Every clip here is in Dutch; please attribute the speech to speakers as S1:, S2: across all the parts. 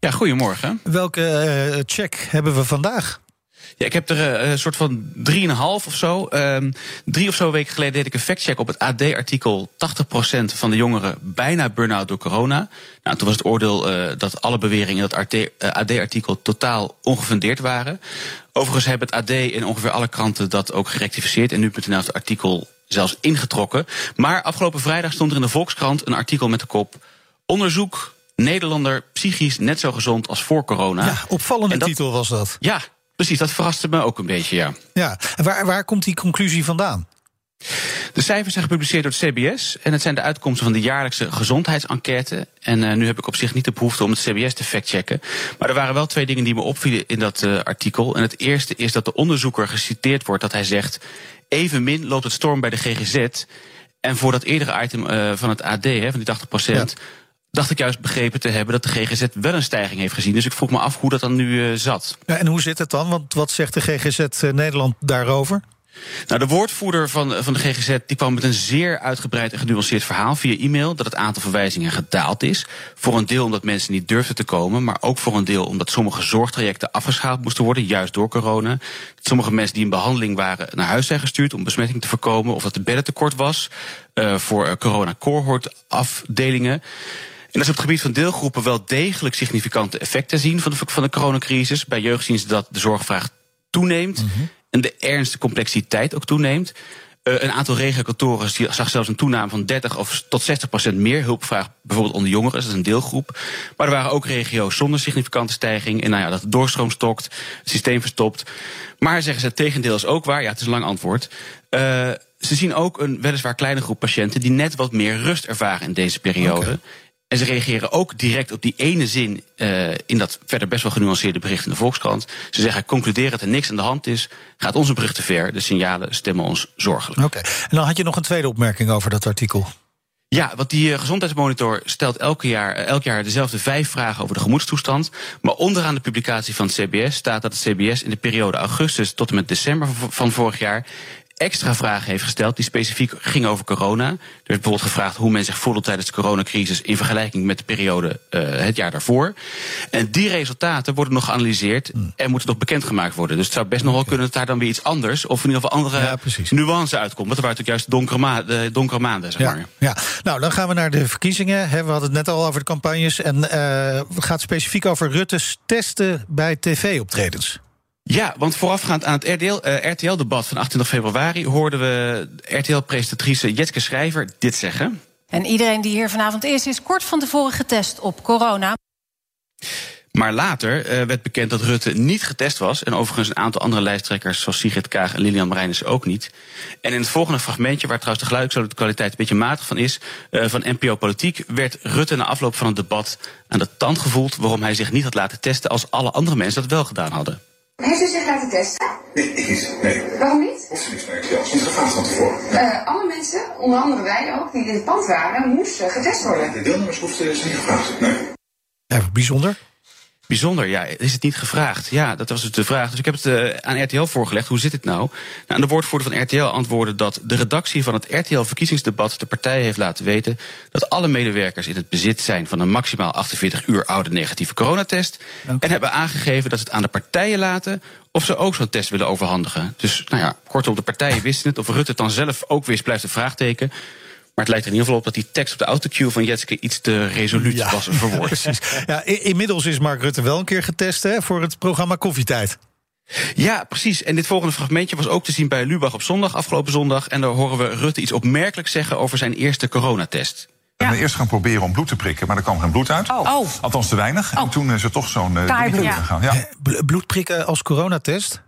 S1: Ja, goedemorgen.
S2: Welke uh, check hebben we vandaag?
S1: Ja, ik heb er uh, een soort van drieënhalf of zo. Um, drie of zo weken geleden deed ik een factcheck op het AD-artikel. 80% van de jongeren bijna burn-out door corona. Nou, toen was het oordeel uh, dat alle beweringen in dat AD-artikel totaal ongefundeerd waren. Overigens hebben het AD in ongeveer alle kranten dat ook gerectificeerd. En nu.nl het artikel zelfs ingetrokken. Maar afgelopen vrijdag stond er in de Volkskrant een artikel met de kop... Onderzoek Nederlander psychisch net zo gezond als voor corona.
S2: Ja, opvallende dat, titel was dat.
S1: Ja, precies. Dat verraste me ook een beetje, ja.
S2: Ja, en waar, waar komt die conclusie vandaan?
S1: De cijfers zijn gepubliceerd door het CBS en het zijn de uitkomsten van de jaarlijkse gezondheidsenquête. En uh, nu heb ik op zich niet de behoefte om het CBS te factchecken. Maar er waren wel twee dingen die me opvielen in dat uh, artikel. En het eerste is dat de onderzoeker geciteerd wordt dat hij zegt: evenmin loopt het storm bij de GGZ. En voor dat eerdere item uh, van het AD, hè, van die 80 procent. Ja dacht ik juist begrepen te hebben dat de GGZ wel een stijging heeft gezien. Dus ik vroeg me af hoe dat dan nu uh, zat.
S2: Ja, en hoe zit het dan? Want wat zegt de GGZ uh, Nederland daarover?
S1: Nou, de woordvoerder van, van de GGZ die kwam met een zeer uitgebreid en genuanceerd verhaal via e-mail dat het aantal verwijzingen gedaald is. Voor een deel omdat mensen niet durfden te komen, maar ook voor een deel omdat sommige zorgtrajecten afgeschaald moesten worden, juist door corona. Dat sommige mensen die in behandeling waren naar huis zijn gestuurd om besmetting te voorkomen, of dat er bedden tekort was uh, voor corona-cohort afdelingen. En dat is op het gebied van deelgroepen wel degelijk significante effecten zien van de, van de coronacrisis. Bij jeugd zien ze dat de zorgvraag toeneemt mm -hmm. en de ernst, de complexiteit ook toeneemt. Uh, een aantal regiokantoren zag zelfs een toename van 30 of tot 60 procent meer hulpvraag, bijvoorbeeld onder jongeren, dat is een deelgroep. Maar er waren ook regio's zonder significante stijging. En nou ja, dat de doorstroom stokt, het systeem verstopt. Maar zeggen ze, het tegendeel is ook waar. Ja, het is een lang antwoord. Uh, ze zien ook een weliswaar kleine groep patiënten die net wat meer rust ervaren in deze periode. Okay. En ze reageren ook direct op die ene zin uh, in dat verder best wel genuanceerde bericht in de Volkskrant. Ze zeggen, concluderen dat er niks aan de hand is, gaat onze bericht te ver. De signalen stemmen ons zorgelijk.
S2: Oké, okay. en dan had je nog een tweede opmerking over dat artikel.
S1: Ja, want die uh, gezondheidsmonitor stelt elke jaar, uh, elk jaar dezelfde vijf vragen over de gemoedstoestand. Maar onderaan de publicatie van het CBS staat dat het CBS in de periode augustus tot en met december van vorig jaar extra vragen heeft gesteld die specifiek gingen over corona. Er werd bijvoorbeeld gevraagd hoe men zich voelde tijdens de coronacrisis in vergelijking met de periode uh, het jaar daarvoor. En die resultaten worden nog geanalyseerd en moeten nog bekendgemaakt worden. Dus het zou best nog wel kunnen dat daar dan weer iets anders of in ieder geval andere ja, nuance uitkomt. Want er waren natuurlijk juist de donkere, ma de donkere maanden, zeg
S2: ja,
S1: maar.
S2: Ja, nou dan gaan we naar de verkiezingen. We hadden het net al over de campagnes. En uh, het gaat specifiek over Rutte's testen bij tv-optredens.
S1: Ja, want voorafgaand aan het RTL-debat uh, van 28 februari hoorden we RTL-presentatrice Jetske Schrijver dit zeggen.
S3: En iedereen die hier vanavond is, is kort van tevoren getest op corona.
S1: Maar later uh, werd bekend dat Rutte niet getest was. En overigens een aantal andere lijsttrekkers, zoals Sigrid Kaag en Lilian Marijnissen ook niet. En in het volgende fragmentje, waar trouwens de geluidskwaliteit een beetje matig van is, uh, van NPO Politiek, werd Rutte na afloop van het debat aan de tand gevoeld waarom hij zich niet had laten testen als alle andere mensen dat wel gedaan hadden.
S4: Heeft u zich laten testen?
S5: Nee, ik niet. Nee.
S4: Waarom niet?
S5: Of ze niks bij zelfs niet gevraagd van tevoren.
S4: Uh, alle mensen, onder andere wij ook, die in het pand waren, moesten getest worden.
S5: De deelnemers hoefden ze niet gevraagd. Nee.
S2: Ja, bijzonder.
S1: Bijzonder, ja. Is het niet gevraagd? Ja, dat was dus de vraag. Dus ik heb het uh, aan RTL voorgelegd. Hoe zit het nou? nou de woordvoerder van RTL antwoordde dat de redactie van het RTL-verkiezingsdebat de partij heeft laten weten dat alle medewerkers in het bezit zijn van een maximaal 48 uur oude negatieve coronatest. Okay. En hebben aangegeven dat ze het aan de partijen laten of ze ook zo'n test willen overhandigen. Dus, nou ja, kortom, de partijen wisten het. Of Rutte het dan zelf ook wist, blijft een vraagteken. Maar het lijkt er in ieder geval op dat die tekst op de autocue van Jetske iets te resoluut ja. was verwoord.
S2: ja, inmiddels is Mark Rutte wel een keer getest hè, voor het programma Koffietijd.
S1: Ja, precies. En dit volgende fragmentje was ook te zien bij Lubach op zondag, afgelopen zondag. En daar horen we Rutte iets opmerkelijks zeggen over zijn eerste coronatest.
S5: We eerst gaan proberen om bloed te prikken, maar er kwam geen bloed uit.
S3: Oh.
S5: Althans te weinig. Oh. En toen is er toch zo'n uh,
S3: ja.
S5: gegaan. Ja.
S2: Bloed prikken als coronatest?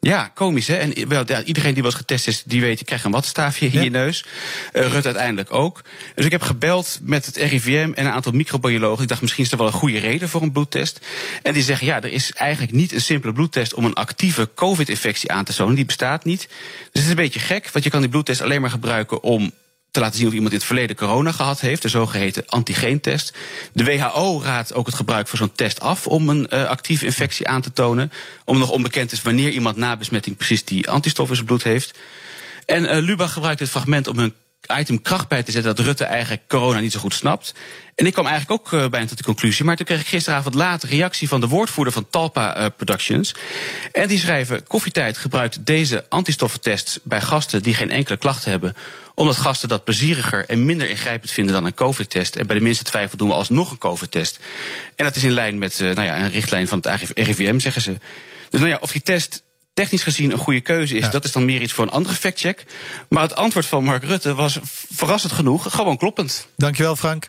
S1: Ja, komisch hè. En wel, ja, iedereen die was getest is, die weet, je krijgt een wattenstaafje in
S2: Ja.
S1: je neus. Uh, Rut uiteindelijk ook. Dus ik heb gebeld met het RIVM en een aantal microbiologen. Ik dacht, misschien is er wel een goede reden voor een bloedtest. En die zeggen, ja, er is eigenlijk niet een simpele bloedtest om een actieve COVID-infectie aan te tonen. Die bestaat niet. Dus het is een beetje gek, want je kan die bloedtest alleen maar gebruiken om te laten zien of iemand in het verleden corona gehad heeft, de zogeheten antigeentest. De WHO raadt ook het gebruik van zo'n test af om een uh, actieve infectie aan te tonen. Om nog onbekend is wanneer iemand na besmetting precies die antistof in zijn bloed heeft. En uh, Lubach gebruikt dit fragment om hun item kracht bij te zetten dat Rutte eigenlijk corona niet zo goed snapt. En ik kwam eigenlijk ook uh, bijna tot de conclusie. Maar toen kreeg ik gisteravond laat reactie van de woordvoerder van Talpa uh, Productions. En die schrijven: Koffietijd gebruikt deze antistoffentests bij gasten die geen enkele klachten hebben. Omdat gasten dat plezieriger en minder ingrijpend vinden dan een COVID-test. En bij de minste twijfel doen we alsnog een COVID-test. En dat is in lijn met uh, nou ja, een richtlijn van het RIVM, zeggen ze. Dus nou ja, of die test technisch gezien een goede keuze is, ja. dat is dan meer iets voor een andere factcheck. Maar het antwoord van Mark Rutte was verrassend genoeg gewoon kloppend.
S2: Dankjewel, Frank.